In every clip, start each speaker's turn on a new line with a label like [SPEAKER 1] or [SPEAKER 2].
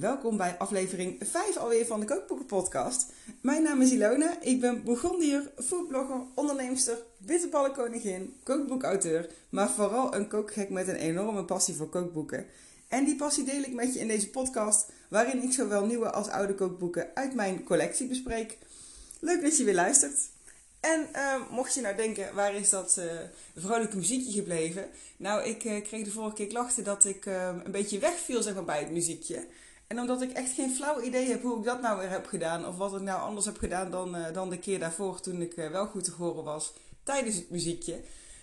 [SPEAKER 1] Welkom bij aflevering 5 alweer van de Kookboeken Podcast. Mijn naam is Ilona, ik ben Bourgondier, foodblogger, onderneemster, bitterballenkoningin, kookboekauteur, maar vooral een kookgek met een enorme passie voor kookboeken. En die passie deel ik met je in deze podcast, waarin ik zowel nieuwe als oude kookboeken uit mijn collectie bespreek. Leuk dat je weer luistert. En uh, mocht je nou denken, waar is dat uh, vrolijke muziekje gebleven? Nou, ik uh, kreeg de vorige keer klachten dat ik een beetje wegviel zeg maar, bij het muziekje. En omdat ik echt geen flauw idee heb hoe ik dat nou weer heb gedaan. Of wat ik nou anders heb gedaan dan, dan de keer daarvoor toen ik wel goed te horen was tijdens het muziekje.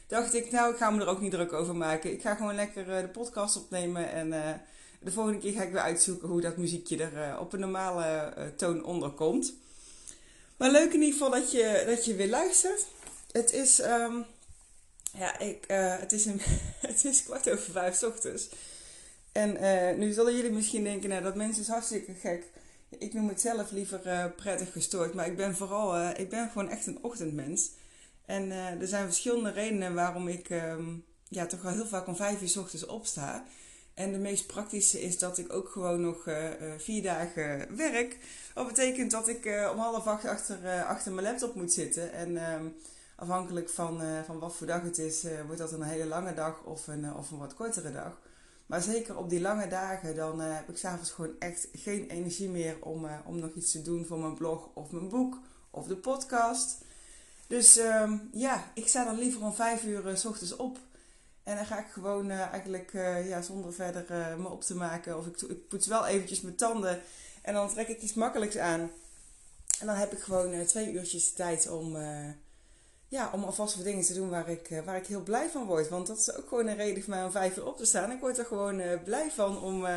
[SPEAKER 1] Dacht ik, nou ik ga me er ook niet druk over maken. Ik ga gewoon lekker de podcast opnemen. En de volgende keer ga ik weer uitzoeken hoe dat muziekje er op een normale toon onder komt. Maar leuk in ieder geval dat je, dat je weer luistert. Het is, um, ja, ik, het, is een, het is kwart over vijf ochtends. En uh, nu zullen jullie misschien denken, nou dat mensen is hartstikke gek. Ik noem het zelf liever uh, prettig gestoord. Maar ik ben vooral, ik ben gewoon echt een ochtendmens. En er zijn verschillende redenen waarom ik um, ja, toch wel heel vaak om vijf uur s ochtends opsta. En de meest praktische is dat ik ook gewoon nog vier dagen werk. Dat betekent dat ik om half acht achter, achter mijn laptop moet zitten. En ehm, afhankelijk van, van wat voor dag het is, wordt dat een hele lange dag of een, of een wat kortere dag. Maar zeker op die lange dagen, dan heb ik s'avonds gewoon echt geen energie meer om, om nog iets te doen voor mijn blog of mijn boek of de podcast. Dus ehm, ja, ik sta dan liever om vijf uur s ochtends op. En dan ga ik gewoon eigenlijk ja, zonder verder me op te maken. Of ik, ik poets wel eventjes mijn tanden. En dan trek ik iets makkelijks aan. En dan heb ik gewoon twee uurtjes tijd om, ja, om alvast wat dingen te doen waar ik, waar ik heel blij van word. Want dat is ook gewoon een reden voor mij om vijf uur op te staan. Ik word er gewoon blij van om,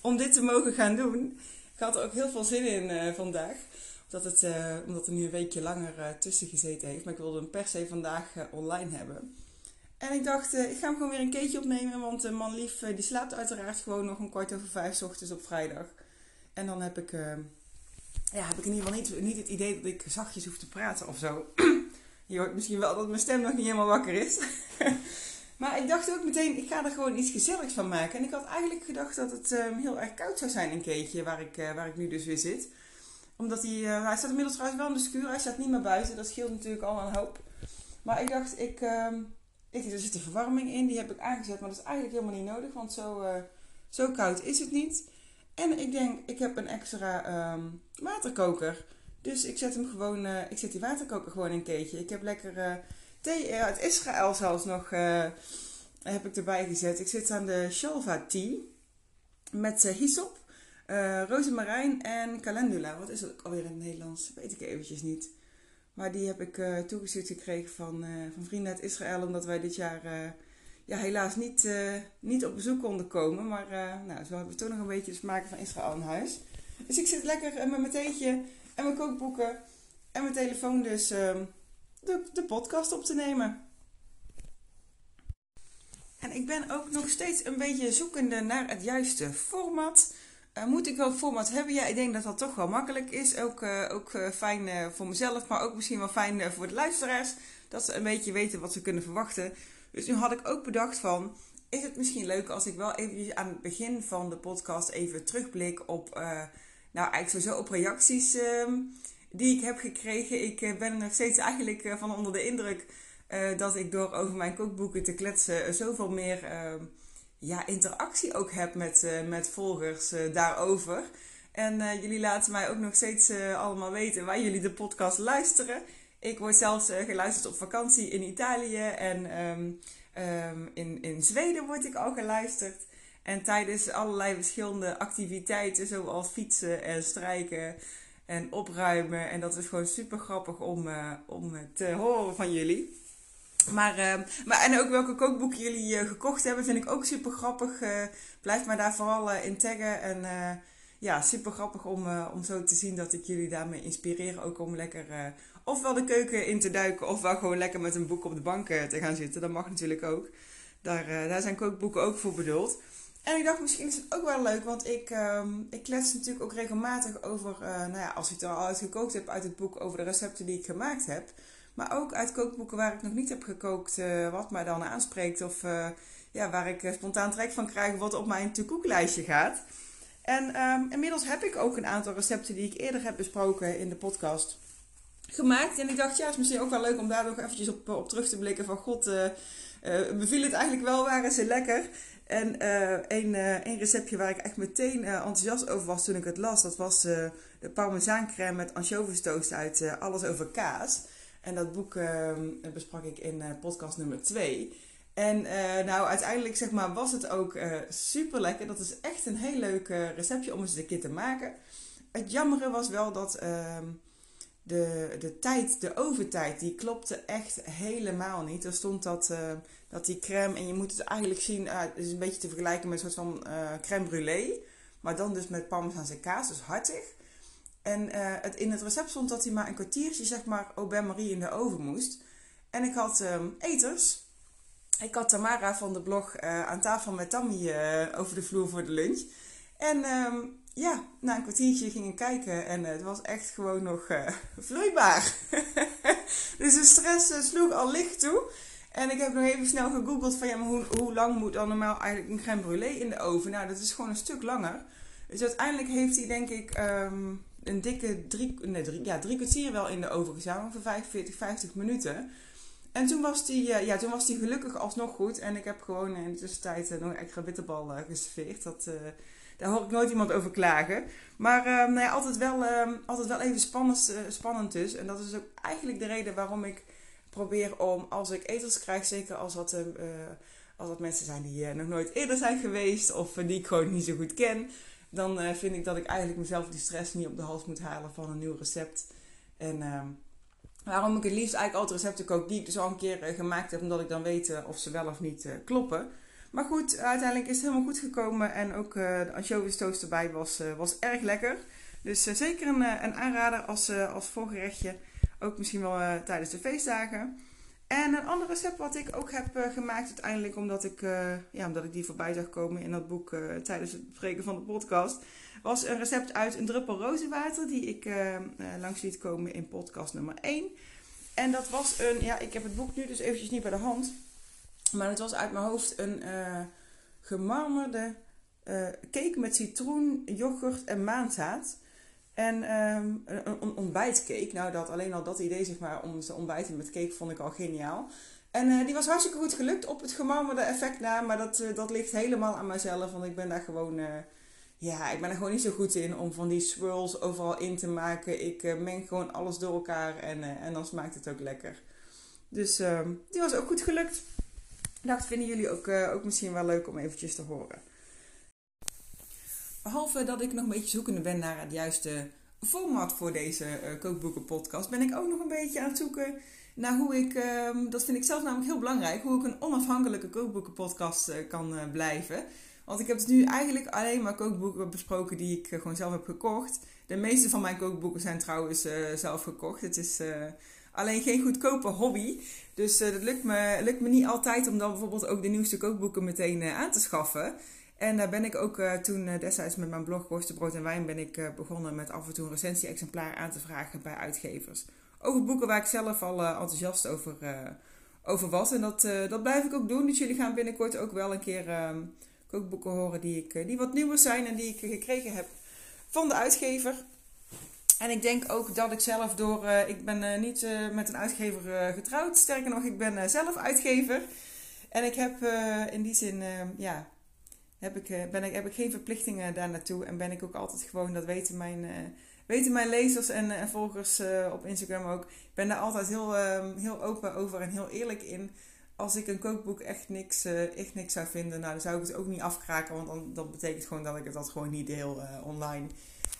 [SPEAKER 1] om dit te mogen gaan doen. Ik had er ook heel veel zin in vandaag. Omdat, het, omdat er nu een weekje langer tussen gezeten heeft. Maar ik wilde hem per se vandaag online hebben. En ik dacht, ik ga hem gewoon weer een keertje opnemen. Want uh, man lief, die slaapt uiteraard gewoon nog een kwart over vijf ochtends op vrijdag. En dan heb ik, ja, heb ik in ieder geval niet, niet het idee dat ik zachtjes hoef te praten of zo. Je hoort misschien wel dat mijn stem nog niet helemaal wakker is. maar ik dacht ook meteen, ik ga er gewoon iets gezelligs van maken. En ik had eigenlijk gedacht dat het heel erg koud zou zijn een keertje waar ik, waar ik nu dus weer zit. Omdat hij, hij staat inmiddels trouwens wel in de schuur. Hij staat niet meer buiten. Dat scheelt natuurlijk al een hoop. Maar ik dacht, ik ik, er zit de verwarming in, die heb ik aangezet, maar dat is eigenlijk helemaal niet nodig, want zo, uh, zo koud is het niet. En ik denk, ik heb een extra um, waterkoker. Dus ik zet hem gewoon, uh, ik zet die waterkoker gewoon in een keertje. Ik heb lekker uh, thee uit Israël zelfs nog, heb ik erbij gezet. Ik zit aan de Shalva tea met hyssop, rozemarijn en calendula. Wat is dat alweer in het Nederlands? Weet ik eventjes niet. Maar die heb ik uh, toegestuurd gekregen van, uh, van vrienden uit Israël. Omdat wij dit jaar uh, ja, helaas niet, niet op bezoek konden komen. Maar nou, zo hebben we toch nog een beetje smaken van Israël in huis. Dus ik zit lekker met mijn theetje en mijn kookboeken en mijn telefoon dus ehm, de, de podcast op te nemen. En ik ben ook nog steeds een beetje zoekende naar het juiste format. Uh, moet ik wel format hebben? Ja, ik denk dat dat toch wel makkelijk is. Ook, uh, ook uh, fijn voor mezelf, maar ook misschien wel fijn voor de luisteraars. Dat ze een beetje weten wat ze kunnen verwachten. Dus nu had ik ook bedacht van... Is het misschien leuk als ik wel even aan het begin van de podcast even terugblik op... nou, eigenlijk sowieso op reacties ehm, die ik heb gekregen. Ik ben er nog steeds eigenlijk van onder de indruk... dat ik door over mijn kookboeken te kletsen zoveel meer ehm, ja, interactie ook heb met, met volgers daarover. En jullie laten mij ook nog steeds allemaal weten waar jullie de podcast luisteren. Ik word zelfs geluisterd op vakantie in Italië en um, in, in Zweden word ik al geluisterd. En tijdens allerlei verschillende activiteiten, zoals fietsen en strijken en opruimen. En dat is gewoon super grappig om, om te horen van jullie. Maar, uh, maar en ook welke kookboeken jullie gekocht hebben, vind ik ook super grappig. Blijf mij daar vooral in taggen. En ja, super grappig om, om zo te zien dat ik jullie daarmee inspireer. Ook om lekker ofwel de keuken in te duiken, ofwel gewoon lekker met een boek op de bank te gaan zitten. Dat mag natuurlijk ook. Daar, daar zijn kookboeken ook voor bedoeld. En ik dacht, misschien is het ook wel leuk, want ik, um, ik klets natuurlijk ook regelmatig over, nou ja, als ik het al uitgekookt heb uit het boek, over de recepten die ik gemaakt heb. Maar ook uit kookboeken waar ik nog niet heb gekookt, uh, wat mij dan aanspreekt. Of uh, ja, waar ik spontaan trek van krijg wat op mijn to-cook lijstje gaat. En ehm, inmiddels heb ik ook een aantal recepten die ik eerder heb besproken in de podcast gemaakt. En ik dacht, ja, het is misschien ook wel leuk om daar nog eventjes op, op terug te blikken. Van god, uh, beviel het eigenlijk wel, waren ze lekker? En uh, een, een receptje waar ik echt meteen enthousiast over was toen ik het las, dat was de parmezaancrème met anchovistoast uit Alles over kaas. En dat boek ehm, besprak ik in podcast nummer 2. En nou, uiteindelijk zeg maar, was het ook super lekker. Dat is echt een heel leuk receptje om eens een keer te maken. Het jammere was wel dat ehm, de, de tijd, de overtijd, die klopte echt helemaal niet. Er stond dat, uh, dat die crème, en je moet het eigenlijk zien, uh, het is een beetje te vergelijken met een soort van uh, crème brûlée. Maar dan dus met parmezaanse kaas, dus hartig. En het, in het recept stond dat hij maar een kwartiertje, zeg maar, au bain-marie in de oven moest. En ik had um, eters. Ik had Tamara van de blog aan tafel met Tammy over de vloer voor de lunch. En um, ja, na een kwartiertje gingen kijken en het was echt gewoon nog uh, vloeibaar. dus de stress uh, sloeg al licht toe. En ik heb nog even snel gegoogeld van ja, maar hoe, lang moet dan normaal eigenlijk een crème brûlée in de oven? Nou, dat is gewoon een stuk langer. Dus uiteindelijk heeft hij denk ik um, een dikke drie, nee, drie, ja, drie kwartier wel in de oven gezet, voor 45, 50 minuten. En toen was die, uh, ja, toen was die gelukkig alsnog goed. En ik heb gewoon in de tussentijd nog extra bitterbal geserveerd. Dat daar hoor ik nooit iemand over klagen. Maar uh, nou ja, altijd, wel, uh, altijd wel even spannend, uh, spannend dus. En dat is ook eigenlijk de reden waarom ik probeer om, als ik etels krijg, zeker als dat, eh, als dat mensen zijn die nog nooit eerder zijn geweest of die ik gewoon niet zo goed ken, dan vind ik dat ik eigenlijk mezelf die stress niet op de hals moet halen van een nieuw recept. En ehm, waarom ik het liefst eigenlijk altijd recepten kook die ik dus al een keer gemaakt heb, omdat ik dan weet of ze wel of niet kloppen. Maar goed, uiteindelijk is het helemaal goed gekomen. En ook de anchovy toast erbij was, uh, was erg lekker. Dus uh, zeker een, een aanrader als, als voorgerechtje. Ook misschien wel tijdens de feestdagen. En een ander recept wat ik ook heb gemaakt uiteindelijk, omdat ik, ja, omdat ik die voorbij zag komen in dat boek tijdens het bespreken van de podcast, was een recept uit een druppel rozenwater die ik langs liet komen in podcast nummer 1. En dat was een, ja, ik heb het boek nu dus eventjes niet bij de hand. Maar het was uit mijn hoofd een uh, gemarmerde uh, cake met citroen, yoghurt en maanzaad. En um, een ontbijtcake. Nou, dat, alleen al dat idee zeg maar, om te ontbijten met cake vond ik al geniaal. En uh, die was hartstikke goed gelukt op het gemarmerde effect na. Maar dat, dat ligt helemaal aan mijzelf. Want ik ben daar gewoon... ja, ik ben er gewoon niet zo goed in om van die swirls overal in te maken. Ik meng gewoon alles door elkaar en, en dan smaakt het ook lekker. Dus ehm, die was ook goed gelukt dacht, vinden jullie ook, uh, ook misschien wel leuk om eventjes te horen. Behalve dat ik nog een beetje zoekende ben naar het juiste format voor deze uh, kookboeken podcast, ben ik ook nog een beetje aan het zoeken naar hoe ik, uh, dat vind ik zelf namelijk heel belangrijk, hoe ik een onafhankelijke kookboeken podcast uh, kan blijven. Want ik heb dus nu eigenlijk alleen maar kookboeken besproken die ik gewoon zelf heb gekocht. De meeste van mijn kookboeken zijn trouwens zelf gekocht. Het is alleen geen goedkope hobby. Dus uh, dat lukt me, lukt me niet altijd om dan bijvoorbeeld ook de nieuwste kookboeken meteen uh, aan te schaffen. En daar ben ik ook uh, toen destijds met mijn blog Brood en Wijn ben ik begonnen met af en toe een recensie-exemplaar aan te vragen bij uitgevers. Over boeken waar ik zelf al enthousiast over, over was. En dat, dat blijf ik ook doen. Dus jullie gaan binnenkort ook wel een keer ehm, kookboeken horen die, ik, die wat nieuwer zijn en die ik gekregen heb van de uitgever. En ik denk ook dat ik zelf door. Uh, ik ben uh, niet uh, met een uitgever getrouwd. Sterker nog, ik ben zelf uitgever. En ik heb in die zin, ja, heb ik, ben ik, heb ik geen verplichtingen daar naartoe. En ben ik ook altijd gewoon, dat weten mijn, weten mijn lezers en, volgers op Instagram ook. Ik ben daar altijd heel, heel open over en heel eerlijk in. Als ik een kookboek echt niks, echt niks zou vinden, nou, dan zou ik het ook niet afkraken. Want dan, dat betekent gewoon dat ik het gewoon niet deel online.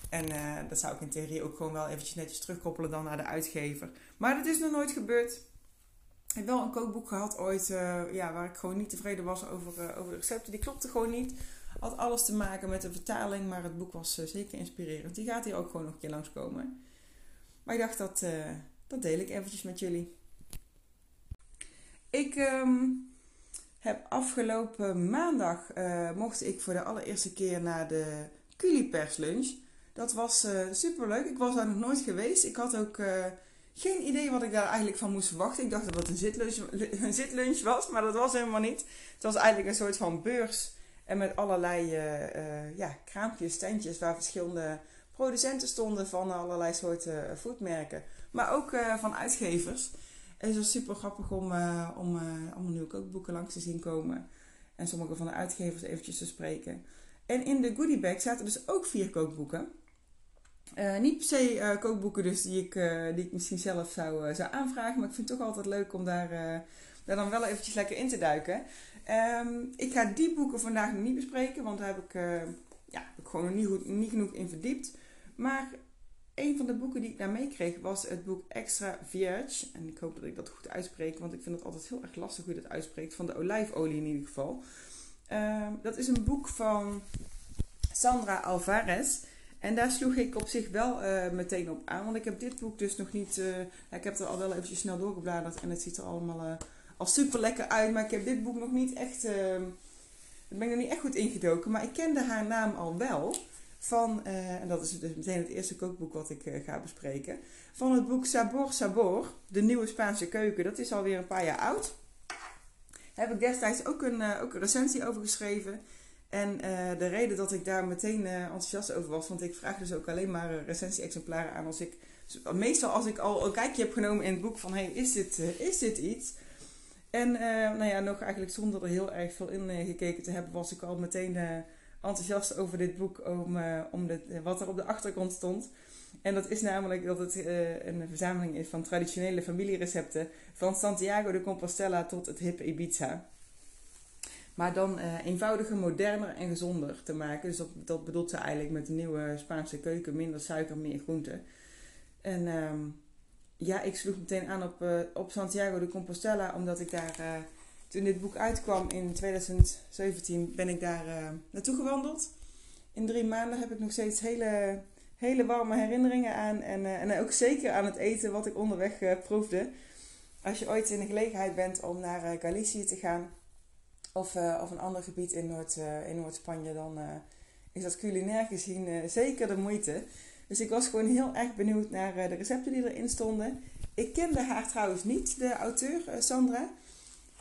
[SPEAKER 1] En uh, dat zou ik in theorie ook gewoon wel eventjes netjes terugkoppelen dan naar de uitgever. Maar dat is nog nooit gebeurd. Ik heb wel een kookboek gehad ooit uh, ja, waar ik gewoon niet tevreden was over, uh, over de recepten. Die klopte gewoon niet. Had alles te maken met de vertaling, maar het boek was zeker inspirerend. Die gaat hier ook gewoon nog een keer langskomen. Maar ik dacht dat, dat deel ik eventjes met jullie. Ik um, heb afgelopen maandag mocht ik voor de allereerste keer naar de Culiperslunch. Dat was uh, eh, super leuk. Ik was daar nog nooit geweest. Ik had ook uh, geen idee wat ik daar eigenlijk van moest verwachten. Ik dacht dat het een zitlunch, zitlunch was, maar dat was helemaal niet. Het was eigenlijk een soort van beurs. En met allerlei ja, kraampjes, standjes waar verschillende producenten stonden van allerlei soorten foodmerken. Maar ook van uitgevers. En het was super grappig om, om allemaal nieuwe kookboeken langs te zien komen. En sommige van de uitgevers eventjes te spreken. En in de goodiebag zaten dus ook vier kookboeken. Uh, niet per se uh, kookboeken dus die ik, uh, die ik misschien zelf zou, zou aanvragen. Maar ik vind het toch altijd leuk om daar, daar dan wel eventjes lekker in te duiken. Um, ik ga die boeken vandaag nog niet bespreken. Want daar heb ik, ja, ik gewoon niet, goed, niet genoeg in verdiept. Maar een van de boeken die ik daar meekreeg was het boek Extra Vierge. En ik hoop dat ik dat goed uitspreek. Want ik vind het altijd heel erg lastig hoe je dat uitspreekt. Van de olijfolie in ieder geval. Ehm, dat is een boek van Sandra Alvarez. En daar sloeg ik op zich wel uh, meteen op aan. Want ik heb dit boek dus nog niet. Uh, ik heb er al wel eventjes snel doorgebladerd. En het ziet er allemaal uh, al super lekker uit. Maar ik heb dit boek nog niet echt. Ehm, ik ben er niet echt goed ingedoken. Maar ik kende haar naam al wel. Van, en dat is dus meteen het eerste kookboek wat ik ga bespreken. Van het boek Sabor Sabor. De nieuwe Spaanse keuken. Dat is alweer een paar jaar oud. Heb ik destijds ook een, ook een recensie over geschreven. En uh, de reden dat ik daar meteen uh, enthousiast over was, want ik vraag dus ook alleen maar recensie-exemplaren aan als ik, meestal als ik al een kijkje heb genomen in het boek van, hey, is dit, is dit iets? En nou ja, nog eigenlijk zonder er heel erg veel in gekeken te hebben, was ik al meteen enthousiast over dit boek, om, om de, wat er op de achtergrond stond. En dat is namelijk dat het een verzameling is van traditionele familierecepten, van Santiago de Compostela tot het hippe Ibiza. Maar dan uh, eenvoudiger, moderner en gezonder te maken. Dus dat, bedoelt ze eigenlijk met de nieuwe Spaanse keuken. Minder suiker, meer groente. En uh, ja, ik sloeg meteen aan op, uh, op Santiago de Compostela. Omdat ik daar, uh, toen dit boek uitkwam in 2017, ben ik daar naartoe gewandeld. In drie maanden heb ik nog steeds hele, hele warme herinneringen aan. En, en ook zeker aan het eten wat ik onderweg proefde. Als je ooit in de gelegenheid bent om naar Galicië te gaan of, uh, of een ander gebied in, Noord, uh, in Noord-Spanje, dan uh, is dat culinair gezien zeker de moeite. Dus ik was gewoon heel erg benieuwd naar de recepten die erin stonden. Ik kende haar trouwens niet, de auteur Sandra.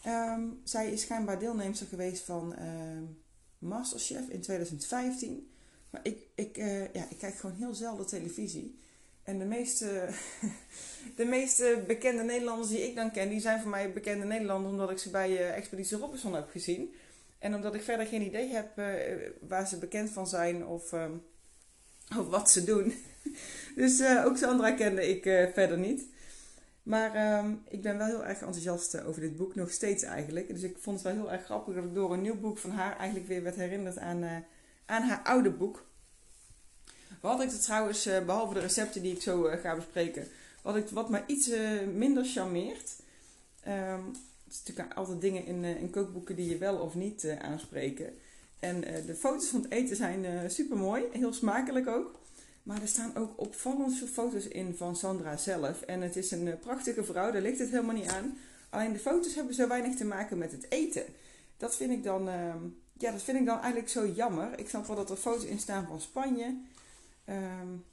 [SPEAKER 1] Um, zij is schijnbaar deelnemster geweest van ehm, Masterchef in 2015. Maar ik, ik, ja, ik kijk gewoon heel zelden televisie. En de meeste, de meeste bekende Nederlanders die ik dan ken, die zijn voor mij bekende Nederlanders omdat ik ze bij uh, Expeditie Robinson heb gezien. En omdat ik verder geen idee heb uh, waar ze bekend van zijn of, of wat ze doen. dus uh, ook Sandra kende ik verder niet. Maar um, ik ben wel heel erg enthousiast over dit boek, nog steeds eigenlijk. Dus ik vond het wel heel erg grappig dat ik door een nieuw boek van haar eigenlijk weer werd herinnerd aan, aan haar oude boek. Wat ik trouwens, eh, behalve de recepten die ik zo eh, ga bespreken, wat, ik, wat mij iets eh, minder charmeert. Um, het is natuurlijk altijd dingen in, in kookboeken die je wel of niet aanspreken. En de foto's van het eten zijn super mooi, heel smakelijk ook. Maar er staan ook opvallend veel foto's in van Sandra zelf. En het is een prachtige vrouw, daar ligt het helemaal niet aan. Alleen de foto's hebben zo weinig te maken met het eten. Dat vind ik dan, ehm, ja, dat vind ik dan eigenlijk zo jammer. Ik snap wel dat er foto's in staan van Spanje. Um,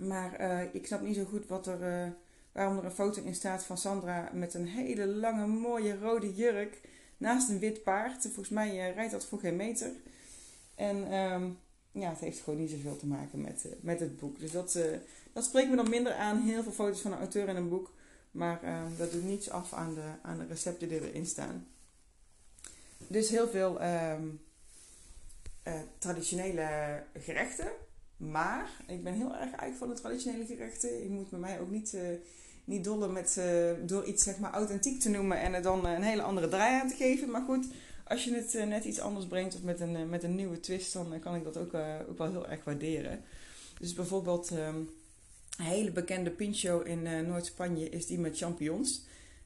[SPEAKER 1] maar uh, ik snap niet zo goed wat er, uh, waarom er een foto in staat van Sandra met een hele lange, mooie rode jurk naast een wit paard. Volgens mij uh, rijdt dat voor geen meter. En um, ja, het heeft gewoon niet zoveel te maken met, met het boek. Dus dat, dat spreekt me dan minder aan. Heel veel foto's van een auteur in een boek. Maar ehm, dat doet niets af aan de, aan de recepten die erin staan. Dus heel veel traditionele gerechten. Maar ik ben heel erg eigenlijk van de traditionele gerechten. Je moet bij mij ook niet, uh, niet dollen met, uh, door iets zeg maar authentiek te noemen en er dan een hele andere draai aan te geven. Maar goed, als je het net iets anders brengt of met een, met een nieuwe twist, dan kan ik dat ook, ook wel heel erg waarderen. Dus bijvoorbeeld um, een hele bekende pincho in Noord-Spanje is die met champignons.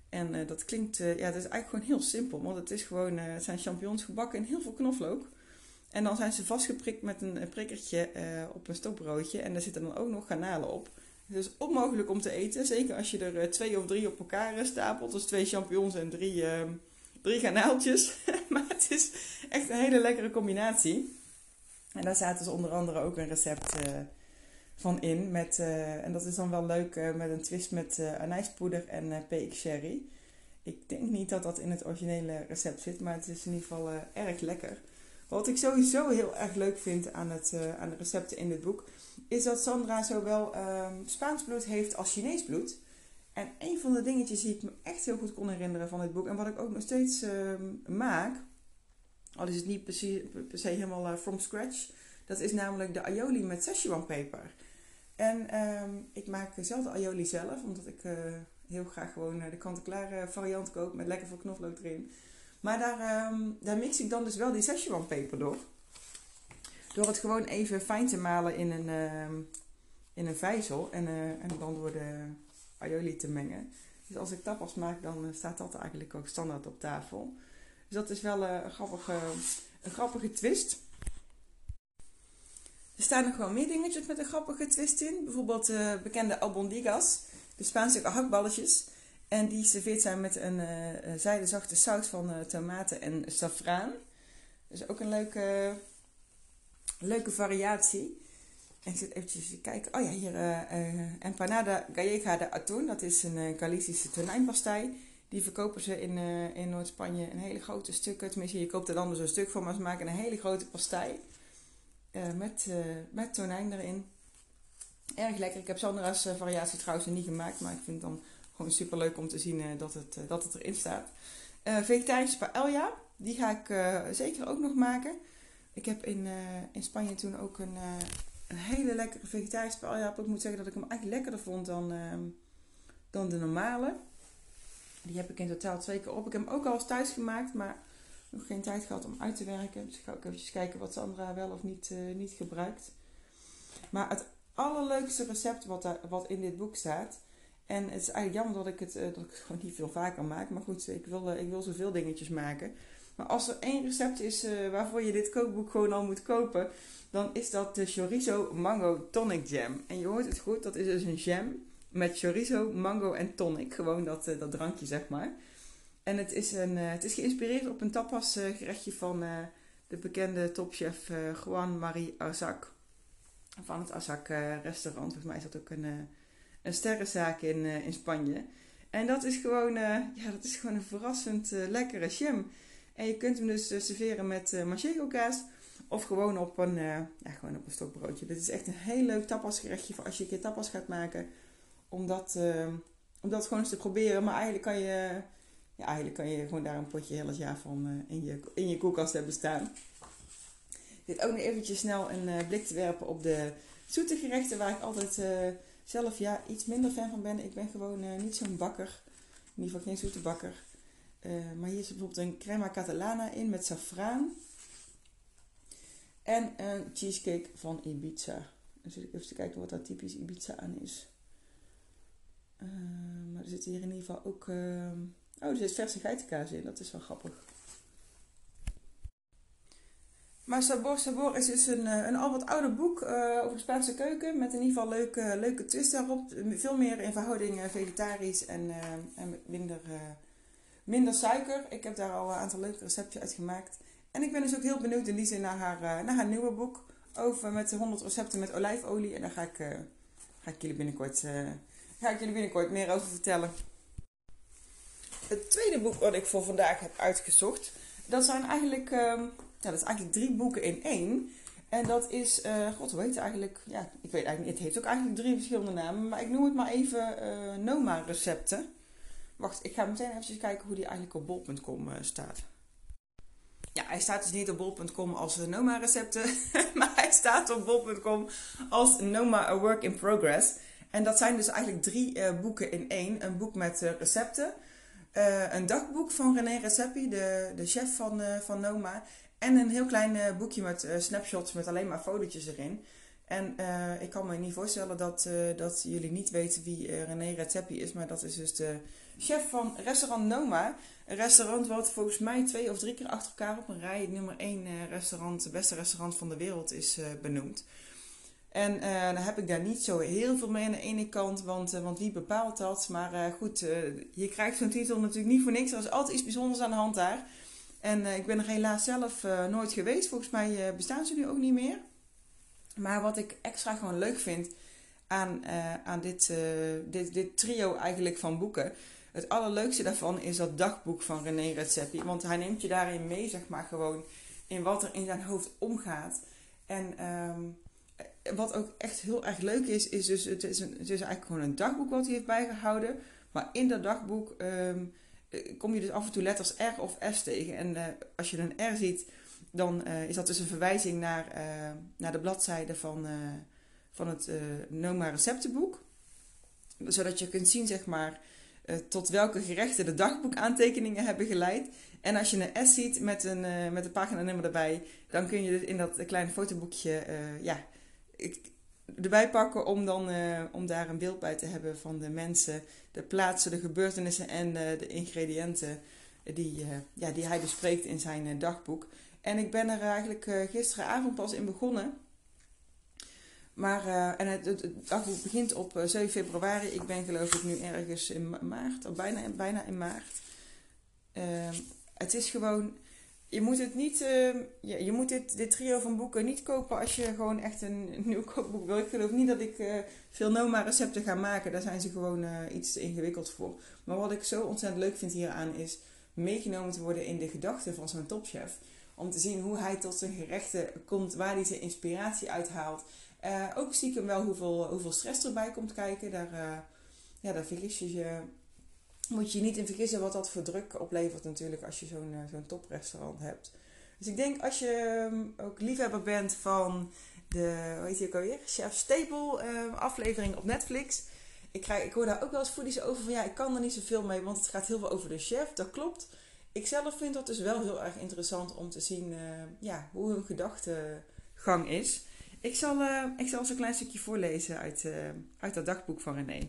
[SPEAKER 1] En dat klinkt, ja, het is eigenlijk gewoon heel simpel. Want het, is gewoon, het zijn champignons gebakken in heel veel knoflook. En dan zijn ze vastgeprikt met een prikkertje uh, op een stokbroodje. En daar zitten dan ook nog garnalen op. Is onmogelijk om te eten. Zeker als je er uh, twee of drie op elkaar eh, stapelt. Dus twee champignons en drie, uh, drie garnaaltjes. maar het is echt een hele lekkere combinatie. En daar zaten dus onder andere ook een recept van in. Met, en dat is dan wel leuk met een twist met anijspoeder en PX sherry. Ik denk niet dat dat in het originele recept zit. Maar het is in ieder geval erg lekker. Wat ik sowieso heel erg leuk vind aan, het, uh, aan de recepten in dit boek, is dat Sandra zowel um, Spaans bloed heeft als Chinees bloed. En een van de dingetjes die ik me echt heel goed kon herinneren van dit boek, en wat ik ook nog steeds uh, maak, al is het niet per se, per se helemaal uh, from scratch, dat is namelijk de aioli met Szechuan peper. En um, ik maak zelf de aioli zelf, omdat ik uh, heel graag gewoon de kant-en-klare variant koop met lekker veel knoflook erin. Maar daar, um, daar mix ik dan dus wel die Szechuan peper door. Door het gewoon even fijn te malen in een, uh, in een vijzel en, uh, en dan door de aioli te mengen. Dus als ik tapas maak, dan staat dat eigenlijk ook standaard op tafel. Dus dat is wel een, grappige, een grappige twist. Er staan nog wel meer dingetjes met een grappige twist in. Bijvoorbeeld de bekende albondigas, de Spaanse hakballetjes. En die serveert zijn met een uh, zijdezachte saus van uh, tomaten en safraan. Dus ook een leuke, leuke variatie. En ik zit eventjes te kijken. Oh ja, hier uh, empanada gallega de atún. Dat is een Galicische tonijnpastei. Die verkopen ze in, in Noord-Spanje een hele grote stukken. Tenminste, je koopt er dan dus een stuk van. Maar ze maken een hele grote pastei. met, met tonijn erin. Erg lekker. Ik heb Sandra's variatie trouwens niet gemaakt. Maar ik vind dan gewoon super leuk om te zien uh, dat, het, uh, dat het erin staat. Uh, vegetarische paella, die ga ik zeker ook nog maken. Ik heb in, in Spanje toen ook een, een hele lekkere vegetarische paella. Ik moet zeggen dat ik hem eigenlijk lekkerder vond dan, ehm, dan de normale. Die heb ik in totaal twee keer op. Ik heb hem ook al eens thuis gemaakt, maar nog geen tijd gehad om uit te werken. Dus ik ga ook even kijken wat Sandra wel of niet, niet gebruikt. Maar het allerleukste recept wat, daar, wat in dit boek staat, en het is eigenlijk jammer dat ik het, uh, dat ik het gewoon niet veel vaker maak. Maar goed, ik wil, uh, ik wil zoveel dingetjes maken. Maar als er één recept is uh, waarvoor je dit kookboek gewoon al moet kopen, dan is dat de chorizo mango tonic jam. En je hoort het goed, dat is dus een jam met chorizo, mango en tonic. Gewoon dat, dat drankje, zeg maar. En het is, een, het is geïnspireerd op een tapas gerechtje van de bekende topchef Juan Marie Arzac. Van het Arzac restaurant. Volgens mij is dat ook een een sterrenzaak in, uh, in Spanje. En dat is gewoon, uh, ja, dat is gewoon een verrassend uh, lekkere jam. En je kunt hem dus serveren met manchego kaas. Of gewoon op een, ja, gewoon op een stokbroodje. Dit is echt een heel leuk tapasgerechtje voor als je een keer tapas gaat maken. Om dat, om dat gewoon eens te proberen. Maar eigenlijk kan je, ja, eigenlijk kan je gewoon daar een potje heel het jaar van in, je, in je koelkast hebben staan. Dit ook nog eventjes snel een blik te werpen op de zoete gerechten waar ik altijd zelf ja, iets minder fan van ben. Ik ben gewoon uh, niet zo'n bakker. In ieder geval geen zoete bakker. Uh, maar hier zit bijvoorbeeld een crema catalana in met safraan. En een cheesecake van Ibiza. Dan zit ik even kijken wat daar typisch Ibiza aan is. Uh, maar er zit hier in ieder geval ook... oh, er zit verse geitenkaas in. Dat is wel grappig. Maar Sabor Sabor is dus een, een al wat ouder boek uh, over Spaanse keuken. Met in ieder geval leuke, leuke twist daarop. Veel meer in verhouding vegetarisch en, uh, en minder, minder suiker. Ik heb daar al een aantal leuke recepten uit gemaakt. En ik ben dus ook heel benieuwd in die zin naar haar, naar haar nieuwe boek. Over met 100 recepten met olijfolie. En daar ga ik, ga ik, jullie, binnenkort, ga ik jullie binnenkort meer over vertellen. Het tweede boek wat ik voor vandaag heb uitgezocht. Dat zijn eigenlijk ehm, dat is eigenlijk drie boeken in één. En dat is, uh, god, hoe heet het eigenlijk? Ja, ik weet eigenlijk niet. Het heeft ook eigenlijk drie verschillende namen. Maar ik noem het maar even uh, Noma recepten. Wacht, ik ga meteen even kijken hoe die eigenlijk op bol.com eh, staat. Ja, hij staat dus niet op bol.com als Noma recepten. maar hij staat op bol.com als Noma A Work in Progress. En dat zijn dus eigenlijk drie boeken in één. Een boek met recepten. een dagboek van René Recepi, de, de chef van, van Noma. En een heel klein uh, boekje met uh, snapshots met alleen maar fotootjes erin. En uh, ik kan me niet voorstellen dat, dat jullie niet weten wie René Redzepi is. Maar dat is dus de chef van restaurant Noma. Een restaurant wat volgens mij twee of drie keer achter elkaar op een rij nummer één restaurant, het beste restaurant van de wereld is benoemd. En dan heb ik daar niet zo heel veel mee aan de ene kant, want, want wie bepaalt dat? Maar goed, je krijgt zo'n titel natuurlijk niet voor niks. Er is altijd iets bijzonders aan de hand daar. En uh, ik ben er helaas zelf uh, nooit geweest. Volgens mij uh, bestaan ze nu ook niet meer. Maar wat ik extra gewoon leuk vind aan, aan dit, dit, dit trio eigenlijk van boeken. Het allerleukste daarvan is dat dagboek van René Redzepi. Want hij neemt je daarin mee, zeg maar, gewoon in wat er in zijn hoofd omgaat. En ehm, wat ook echt heel erg leuk is, is dus, het is, een, het is eigenlijk gewoon een dagboek wat hij heeft bijgehouden. Maar in dat dagboek ehm, kom je dus af en toe letters R of S tegen. En uh, als je een R ziet, dan uh, is dat dus een verwijzing naar, naar de bladzijde van, van het Noma receptenboek. Zodat je kunt zien, zeg maar, tot welke gerechten de dagboekaantekeningen hebben geleid. En als je een S ziet met een, met een paginanummer erbij, dan kun je dus in dat kleine fotoboekje ja, erbij pakken om, dan, uh, om daar een beeld bij te hebben van de mensen, de plaatsen, de gebeurtenissen en de ingrediënten die, ja, die hij bespreekt in zijn dagboek. En ik ben er eigenlijk gisteravond pas in begonnen. Maar, en het, het, dagboek begint op 7 februari. Ik ben geloof ik nu ergens in maart, of bijna, bijna in maart. Ehm, het is gewoon. Je moet het niet. Uh, ja, je moet dit, dit trio van boeken niet kopen als je gewoon echt een, nieuw kookboek wil. Ik geloof niet dat ik uh, veel Noma recepten ga maken. Daar zijn ze gewoon uh, iets te ingewikkeld voor. Maar wat ik zo ontzettend leuk vind hieraan is meegenomen te worden in de gedachten van zo'n topchef. Om te zien hoe hij tot zijn gerechten komt, waar hij zijn inspiratie uithaalt. ook stiekem wel hoeveel, hoeveel stress erbij komt kijken. Daar, ja, daar vergis je je moet je niet in vergissen wat dat voor druk oplevert natuurlijk als je zo'n uh, zo'n toprestaurant hebt. Dus ik denk als je ehm, ook liefhebber bent van de, hoe heet die ook alweer? Chef Staple uh, aflevering op Netflix. Ik, krijg, ik hoor daar ook wel eens voedies over van ja, ik kan er niet zoveel mee, want het gaat heel veel over de chef. Dat klopt. Ik zelf vind dat dus wel heel erg interessant om te zien uh, ja, hoe hun gedachtegang is. Ik zal, uh, ik zal eens een klein stukje voorlezen uit, uit dat dagboek van René.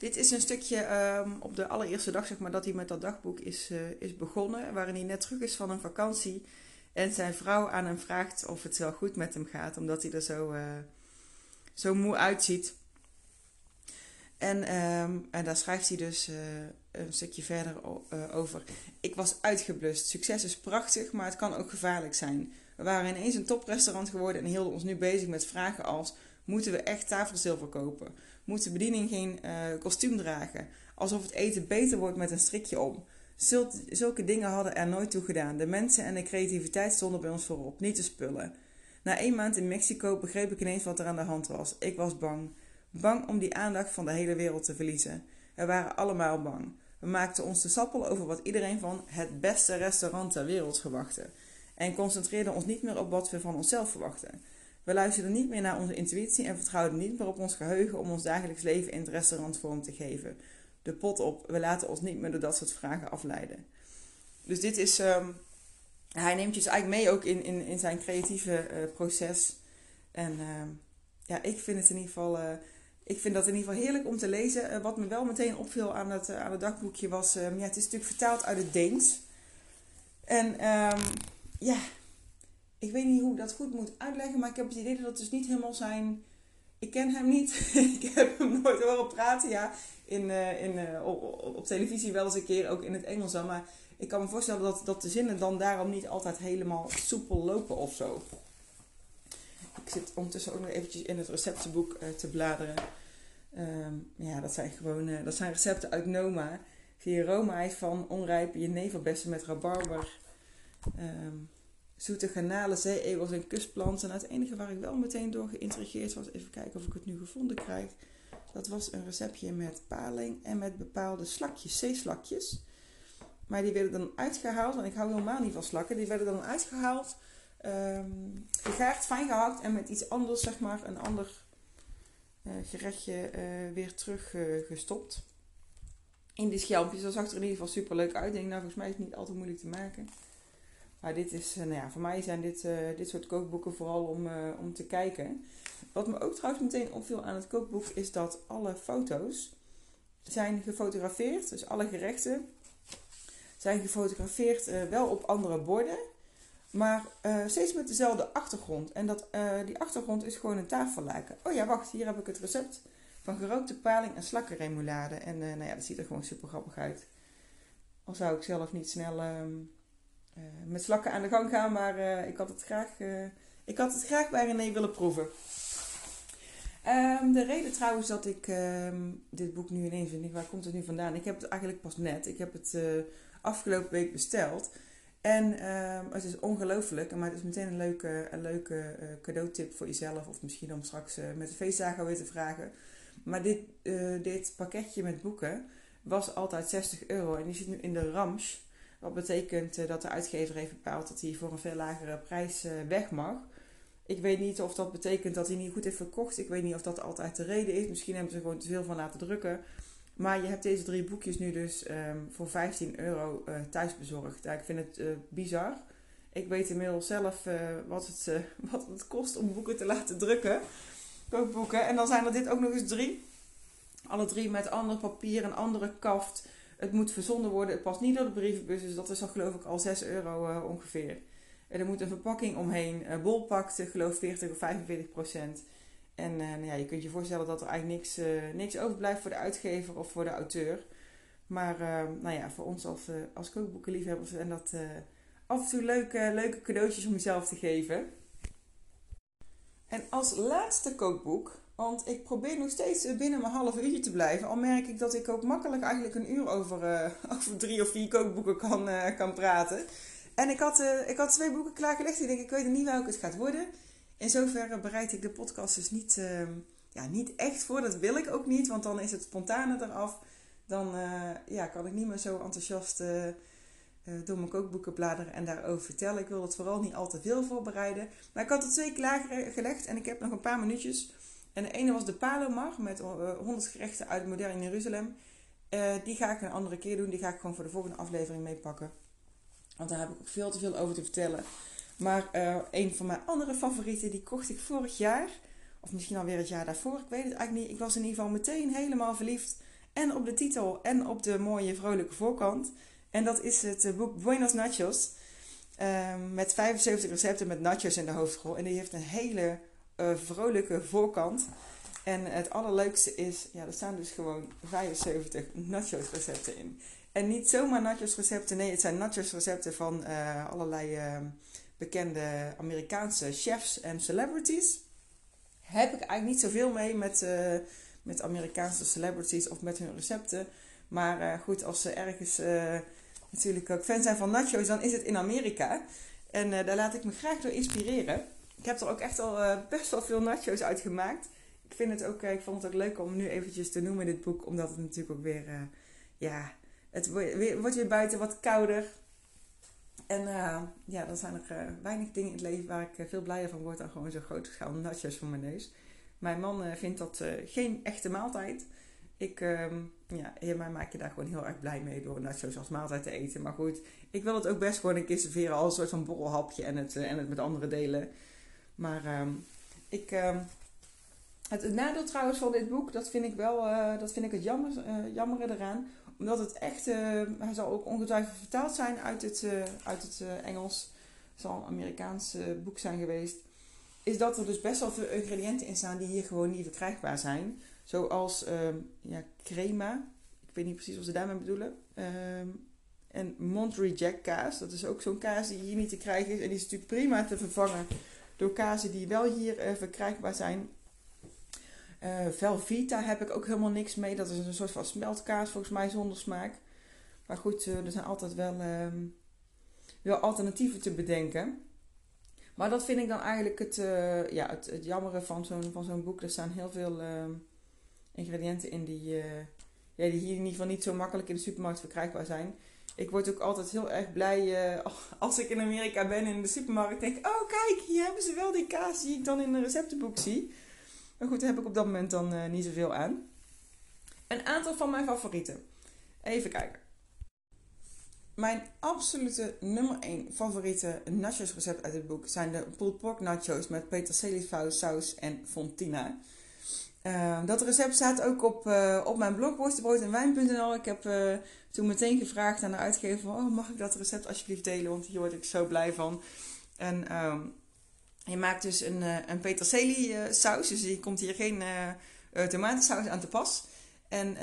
[SPEAKER 1] Dit is een stukje um, op de allereerste dag zeg maar, dat hij met dat dagboek is, uh, is begonnen. Waarin hij net terug is van een vakantie. En zijn vrouw aan hem vraagt of het wel goed met hem gaat. Omdat hij er zo, uh, zo moe uitziet. En, um, en daar schrijft hij dus uh, een stukje verder over. Ik was uitgeblust. Succes is prachtig, maar het kan ook gevaarlijk zijn. We waren ineens een toprestaurant geworden en hielden ons nu bezig met vragen als... Moeten we echt tafelzilver kopen? Moet de bediening geen uh, kostuum dragen. Alsof het eten beter wordt met een strikje om. Zulke dingen hadden er nooit toe gedaan. De mensen en de creativiteit stonden bij ons voorop, niet de spullen. Na één maand in Mexico begreep ik ineens wat er aan de hand was. Ik was bang. Bang om die aandacht van de hele wereld te verliezen. We waren allemaal bang. We maakten ons de sappel over wat iedereen van het beste restaurant ter wereld verwachtte. En concentreerden ons niet meer op wat we van onszelf verwachten. We luisterden niet meer naar onze intuïtie en vertrouwden niet meer op ons geheugen om ons dagelijks leven in restaurant vorm te geven. De pot op, we laten ons niet meer door dat soort vragen afleiden. Dus dit is, um, hij neemt je dus eigenlijk mee ook in, in, in zijn creatieve uh, proces. En uh, ja, ik vind het in ieder geval, uh, ik vind dat in ieder geval heerlijk om te lezen. Uh, wat me wel meteen opviel aan het, aan het dagboekje was, um, ja, het is natuurlijk vertaald uit het Deens. En ja, ik weet niet hoe ik dat goed moet uitleggen, maar ik heb het idee dat het dus niet helemaal zijn. Ik ken hem niet. ik heb hem nooit horen praten. Ja, in, uh, in, uh, op, televisie wel eens een keer, ook in het Engels dan. Maar ik kan me voorstellen dat, dat de zinnen dan daarom niet altijd helemaal soepel lopen of zo. Ik zit ondertussen ook nog eventjes in het receptenboek uh, te bladeren. Um, ja, dat zijn gewoon dat zijn recepten uit Noma. Zie je roomijs van onrijpe jeneverbessen met rabarber. Um, zoete garnalen, zeeegels en kustplanten. En het enige waar ik wel meteen door geïntrigeerd was, even kijken of ik het nu gevonden krijg. Dat was een receptje met paling en met bepaalde slakjes, zeeslakjes. Maar die werden dan uitgehaald, want ik hou helemaal niet van slakken. Die werden dan uitgehaald, um, gegaard, fijn gehakt en met iets anders, zeg maar, een ander uh, gerechtje uh, weer teruggestopt. Uh, in die schelpjes. Dat zag er in ieder geval super leuk uit. Ik denk, nou, volgens mij is het niet altijd moeilijk te maken. Maar dit is, eh, nou ja, voor mij zijn dit, uh, dit soort kookboeken vooral om, uh, om te kijken. Wat me ook trouwens meteen opviel aan het kookboek is dat alle foto's zijn gefotografeerd. Dus alle gerechten zijn gefotografeerd wel op andere borden. Maar steeds met dezelfde achtergrond. En dat, die achtergrond is gewoon een tafellaken. Oh ja, wacht, hier heb ik het recept van gerookte paling en slakkenremoulade. En nou ja, dat ziet er gewoon super grappig uit. Al zou ik zelf niet snel... Ehm, uh, met slakken aan de gang gaan. Maar uh, ik, had het graag, uh, ik had het graag bij René willen proeven. Um, de reden trouwens dat ik um, dit boek nu ineens vind, waar komt het nu vandaan? Ik heb het eigenlijk pas net. Ik heb het afgelopen week besteld. En ehm, het is ongelooflijk, maar het is meteen een leuke, een leuke cadeautip voor jezelf. Of misschien om straks met de feestdagen weer te vragen. Maar dit, dit pakketje met boeken was altijd 60 euro. En die zit nu in de Rams. Wat betekent dat de uitgever heeft bepaald dat hij voor een veel lagere prijs weg mag. Ik weet niet of dat betekent dat hij niet goed heeft verkocht. Ik weet niet of dat altijd de reden is. Misschien hebben ze er gewoon te veel van laten drukken. Maar je hebt deze drie boekjes nu dus um, voor 15 euro uh, thuis bezorgd. Ik vind het bizar. Ik weet inmiddels zelf wat, het, wat het kost om boeken te laten drukken. Kookboeken. En dan zijn er dit ook nog eens drie. Alle drie met ander papier, een andere kaft. Het moet verzonden worden. Het past niet door de brievenbus. Dus dat is dan geloof ik al 6 euro ongeveer. En er moet een verpakking omheen. bol pakte geloof 40 of 45 procent. En nou ja, je kunt je voorstellen dat er eigenlijk niks, niks overblijft voor de uitgever of voor de auteur. Maar nou ja, voor ons als, als kookboekenliefhebbers zijn dat af en toe leuke, leuke cadeautjes om jezelf te geven. En als laatste kookboek, want ik probeer nog steeds binnen mijn half uurtje te blijven. Al merk ik dat ik ook makkelijk eigenlijk een uur over, over drie of vier kookboeken kan, kan praten. En ik had, ik had twee boeken klaargelegd. Ik denk, ik weet niet welke het gaat worden. In zoverre bereid ik de podcast dus niet, uh, ja, niet echt voor. Dat wil ik ook niet, want dan is het spontane eraf. Dan uh, ja, kan ik niet meer zo enthousiast uh, door mijn kookboeken bladeren en daarover vertellen. Ik wil het vooral niet al te veel voorbereiden. Maar ik had er twee klaargelegd en ik heb nog een paar minuutjes. En de ene was de Palomar met 100 gerechten uit modern Jeruzalem. die ga ik een andere keer doen. Die ga ik gewoon voor de volgende aflevering meepakken. Want daar heb ik veel te veel over te vertellen. Maar uh, een van mijn andere favorieten, die kocht ik vorig jaar. Of misschien alweer het jaar daarvoor. Ik weet het eigenlijk niet. Ik was in ieder geval meteen helemaal verliefd. En op de titel en op de mooie vrolijke voorkant. En dat is het eh, boek Buenos Nachos. Um, met 75 recepten met nachos in de hoofdrol. En die heeft een hele uh, vrolijke voorkant. En het allerleukste is, ja, er staan dus gewoon 75 nachos recepten in. En niet zomaar nachos recepten, nee, het zijn nachos recepten van uh, allerlei uh, bekende Amerikaanse chefs en celebrities. Heb ik eigenlijk niet zoveel mee met, uh, met Amerikaanse celebrities of met hun recepten. Maar goed, als ze ergens natuurlijk ook fan zijn van nachos, dan is het in Amerika. En daar laat ik me graag door inspireren. Ik heb er ook echt al best wel veel nachos uit gemaakt. Ik, vind het ook, ik vond het ook leuk om nu eventjes te noemen in dit boek. Omdat het natuurlijk ook weer, ja, het wordt weer buiten wat kouder. En ja, dan zijn er weinig dingen in het leven waar ik veel blijer van word dan gewoon zo'n grote schaal nachos voor mijn neus. Mijn man vindt dat geen echte maaltijd. Ik, ehm, ja, mij maak je daar gewoon heel erg blij mee door nachos als maaltijd te eten. Maar goed, ik wil het ook best gewoon een keer serveren als een soort van borrelhapje en het, en het met andere delen. Maar ehm, ik, ehm, het, nadeel trouwens van dit boek, dat vind ik wel, dat vind ik het jammer, jammere eraan omdat het echt, uh, hij zal ook ongetwijfeld vertaald zijn uit het, uh, uit het uh, Engels. Het zal een Amerikaans boek zijn geweest. Is dat er dus best wel veel ingrediënten in staan die hier gewoon niet verkrijgbaar zijn. Zoals ehm, ja, crema. Ik weet niet precies wat ze daarmee bedoelen. En Monterey Jack kaas. Dat is ook zo'n kaas die hier niet te krijgen is. En die is natuurlijk prima te vervangen door kazen die wel hier verkrijgbaar zijn. Uh, Velvita heb ik ook helemaal niks mee. Dat is een soort van smeltkaas volgens mij zonder smaak. Maar goed, uh, er zijn altijd wel, uh, wel alternatieven te bedenken. Maar dat vind ik dan eigenlijk het, uh, ja, het, het jammere van zo'n, van zo'n boek. Er staan heel veel ehm, ingrediënten in die, die hier in ieder geval niet zo makkelijk in de supermarkt verkrijgbaar zijn. Ik word ook altijd heel erg blij als ik in Amerika ben in de supermarkt. Denk, oh kijk, hier hebben ze wel die kaas die ik dan in een receptenboek zie. Maar goed, daar heb ik op dat moment dan uh, niet zoveel aan. Een aantal van mijn favorieten. Even kijken. Mijn absolute nummer 1 favoriete nachos recept uit het boek zijn de pulled pork nachos met peterselie saus en fontina. Uh, dat recept staat ook op, uh, op mijn blog worstenbrood en wijn.nl. Ik heb uh, toen meteen gevraagd aan de uitgever: oh, mag ik dat recept alsjeblieft delen? Want hier word ik zo blij van. En um, je maakt dus een, uh, een peterselie saus. Dus je komt hier geen tomatensaus aan te pas. En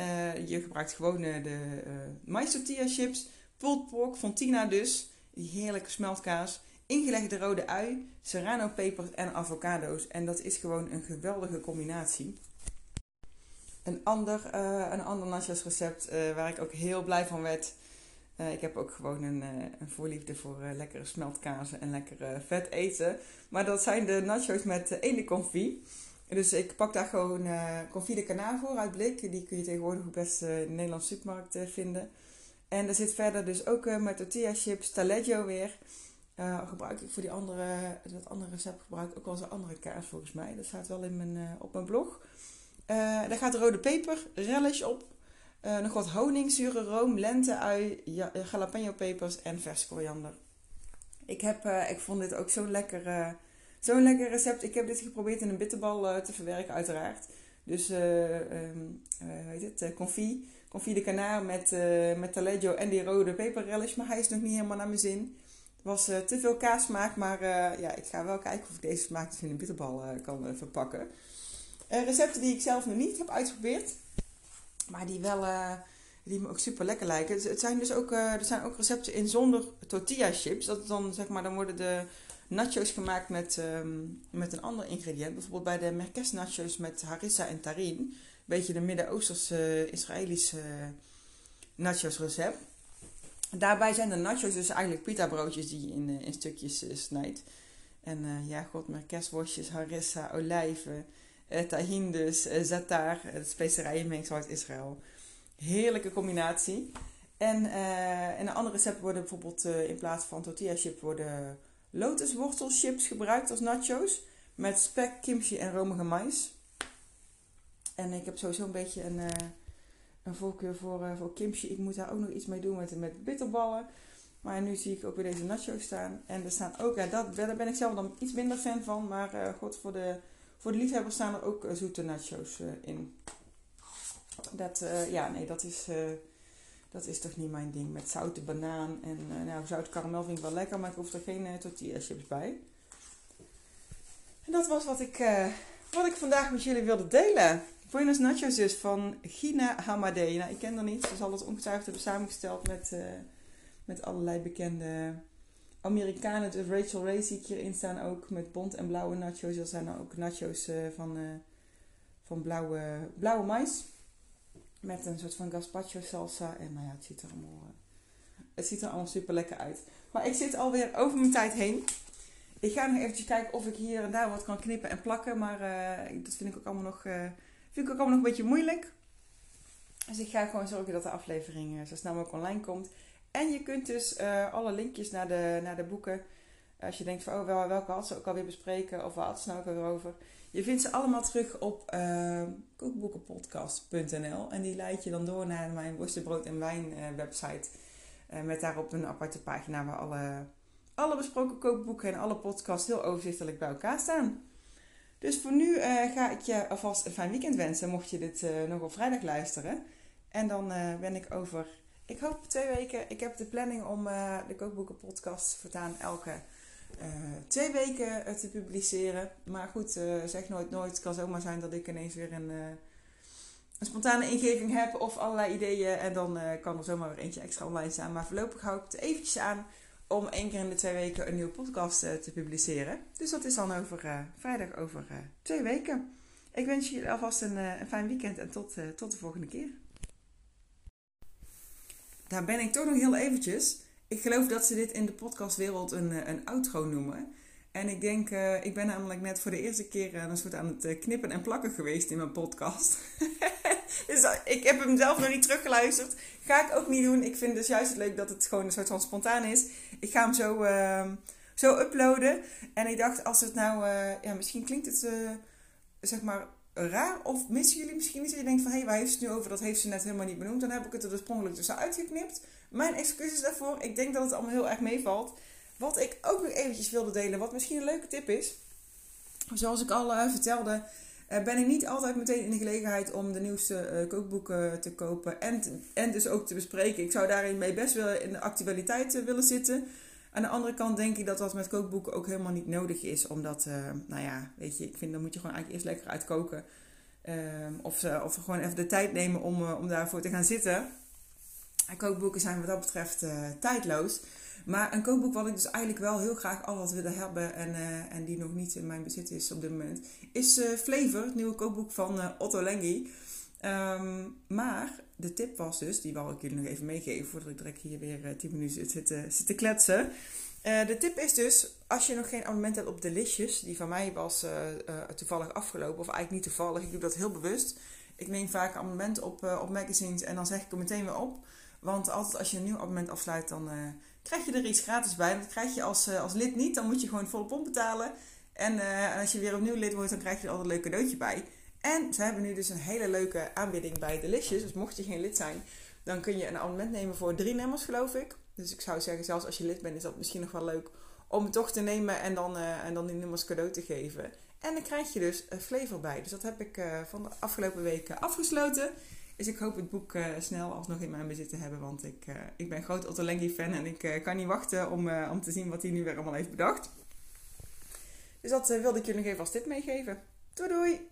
[SPEAKER 1] je gebruikt gewoon de mais tortilla chips, pulled pork, fontina dus. Die heerlijke smeltkaas. Ingelegde rode ui, serrano pepers en avocado's. En dat is gewoon een geweldige combinatie. Een ander, een ander nachos recept waar ik ook heel blij van werd Eh, ik heb ook gewoon een, uh, een voorliefde voor uh, lekkere smeltkazen en lekkere vet eten. Maar dat zijn de nachos met ene confit. Dus ik pak daar gewoon uh, confit de voor uit blik. Die kun je tegenwoordig best in de Nederlandse supermarkt vinden. En er zit verder dus ook met tortilla chips, taleggio weer. Gebruik ik voor die andere, dat andere recept gebruik ik ook wel eens een andere kaas volgens mij. Dat staat wel in mijn, op mijn blog. daar gaat rode peper, relish op. Uh, nog wat honing, zure room, lente-ui, ja, jalapeno pepers en vers koriander. Ik, heb, uh, ik vond dit ook zo'n lekker, uh, zo'n lekker recept. Ik heb dit geprobeerd in een bitterbal te verwerken, uiteraard. Dus, um, hoe heet het, confit. Confit de canard met, met taleggio en die rode peperrelish. Maar hij is nog niet helemaal naar mijn zin. Was te veel kaassmaak, maar ja, ik ga wel kijken of ik deze smaak dus in een bitterbal kan verpakken. recepten die ik zelf nog niet heb uitgeprobeerd. Maar die wel, die me ook super lekker lijken. Het, zijn dus ook, er zijn ook recepten in zonder tortilla chips. Dat dan, zeg maar, dan worden de nachos gemaakt met, um, met een ander ingrediënt. Bijvoorbeeld bij de Merkes nachos met harissa en tarin. Een beetje de Midden-Oosterse, Israëlische nachos recept. Daarbij zijn de nachos dus eigenlijk pita broodjes die je in, in stukjes snijdt. En ja, god, Merkes worstjes, harissa, olijven uh, tahin dus, uh, zatar, het specerijenmengsel uit Israël. Heerlijke combinatie. En uh, in een andere recept worden bijvoorbeeld in plaats van tortilla chips worden lotuswortelchips gebruikt als nachos. Met spek, kimchi en romige mais. En ik heb sowieso een beetje een, een voorkeur voor, voor kimchi. Ik moet daar ook nog iets mee doen met, met bitterballen. Maar nu zie ik ook weer deze nachos staan. En er staan ook, ja, dat, daar ben ik zelf dan iets minder fan van. Maar god, voor de voor de liefhebbers staan er ook eh, zoete nachos in. Dat, uh, ja, nee, dat is, dat is toch niet mijn ding. Met zoute banaan en nou, zout karamel vind ik wel lekker, maar ik hoef er geen tortilla chips bij. En dat was wat ik, wat ik vandaag met jullie wilde delen. Buenos Nachos dus van Gina Hamadé. Nou, ik ken haar niet. Ze zal het ongetwijfeld hebben samengesteld met, met allerlei bekende Amerikanen, dus Rachel Ray zie ik hierin staan ook met bont en blauwe nachos. Er zijn ook nachos uh, van, uh, van blauwe, blauwe mais. Met een soort van gazpacho salsa. En nou ja, het ziet er allemaal, het ziet er allemaal super lekker uit. Maar ik zit alweer over mijn tijd heen. Ik ga nog eventjes kijken of ik hier en daar wat kan knippen en plakken. Maar dat vind ik ook allemaal nog, vind ik ook allemaal nog een beetje moeilijk. Dus ik ga gewoon zorgen dat de aflevering zo snel mogelijk online komt. En je kunt dus uh, alle linkjes naar de, naar de boeken. Als je denkt van, oh, welke had ze ook alweer bespreken? Of waar had ze nou ook over? Je vindt ze allemaal terug op uh, kookboekenpodcast.nl. En die leid je dan door naar mijn worstenbrood en wijn website. met daarop een aparte pagina waar alle, alle besproken kookboeken en alle podcasts heel overzichtelijk bij elkaar staan. Dus voor nu ga ik je alvast een fijn weekend wensen, mocht je dit nog op vrijdag luisteren. En dan ben ik over ik hoop twee weken. Ik heb de planning om uh, de kookboekenpodcast voortaan elke uh, twee weken uh, te publiceren. Maar goed, zeg nooit nooit. Het kan zomaar zijn dat ik ineens weer een, een spontane ingeving heb of allerlei ideeën. En dan kan er zomaar weer eentje extra online staan. Maar voorlopig hou ik het eventjes aan om één keer in de twee weken een nieuwe podcast te publiceren. Dus dat is dan over vrijdag over twee weken. Ik wens jullie alvast een, een fijn weekend en tot, tot de volgende keer daar ben ik toch nog heel eventjes. Ik geloof dat ze dit in de podcastwereld een, eh, een outro noemen. En ik denk, ik ben namelijk net voor de eerste keer een soort aan het knippen en plakken geweest in mijn podcast. dus ik heb hem zelf nog niet teruggeluisterd. Ga ik ook niet doen. Ik vind dus juist het leuk dat het gewoon een soort van spontaan is. Ik ga hem zo, uh, zo uploaden. En ik dacht, als het nou, ja, misschien klinkt het, zeg maar, raar? Of missen jullie misschien iets? Je denkt van, hé, hey, waar heeft ze het nu over? Dat heeft ze net helemaal niet benoemd. Dan heb ik het er oorspronkelijk tussen uitgeknipt. Mijn excuses daarvoor. Ik denk dat het allemaal heel erg meevalt. Wat ik ook nog eventjes wilde delen, wat misschien een leuke tip is. Zoals ik al uh, vertelde, ben ik niet altijd meteen in de gelegenheid om de nieuwste uh, kookboeken te kopen. En, en dus ook te bespreken. Ik zou daarin mee best wel in de actualiteit willen zitten. Aan de andere kant denk ik dat dat met kookboeken ook helemaal niet nodig is. Omdat, nou ja, weet je, ik vind dan moet je gewoon eigenlijk eerst lekker uitkoken. Uh, of, of gewoon even de tijd nemen om, om daarvoor te gaan zitten. En kookboeken zijn wat dat betreft tijdloos. Maar een kookboek wat ik dus eigenlijk wel heel graag al had willen hebben en, en die nog niet in mijn bezit is op dit moment, is Flavor, het nieuwe kookboek van Otto Lengi. Ehm, maar de tip was dus, die wil ik jullie nog even meegeven voordat ik direct hier weer uh, 10 minuten zit, te kletsen. De tip is dus, als je nog geen abonnement hebt op Delicious, die van mij was toevallig afgelopen, of eigenlijk niet toevallig, ik doe dat heel bewust. Ik neem vaak een abonnement op, op magazines en dan zeg ik er meteen weer op. Want altijd als je een nieuw abonnement afsluit, dan krijg je er iets gratis bij. Dat krijg je als, als lid niet, dan moet je gewoon volle pomp betalen. En als je weer opnieuw lid wordt, dan krijg je er altijd een leuk cadeautje bij. En ze hebben nu dus een hele leuke aanbieding bij Delicious. Dus mocht je geen lid zijn, dan kun je een abonnement nemen voor drie nummers, geloof ik. Dus ik zou zeggen, zelfs als je lid bent, is dat misschien nog wel leuk om het toch te nemen en dan, uh, en dan die nummers cadeau te geven. En dan krijg je dus een flavor bij. Dus dat heb ik van de afgelopen weken afgesloten. Dus ik hoop het boek uh, snel alsnog in mijn bezit te hebben. Want ik, ik ben groot Otto Lengi fan en ik kan niet wachten om, om te zien wat hij nu weer allemaal heeft bedacht. Dus dat wilde ik jullie nog even als tip meegeven. Doei doei!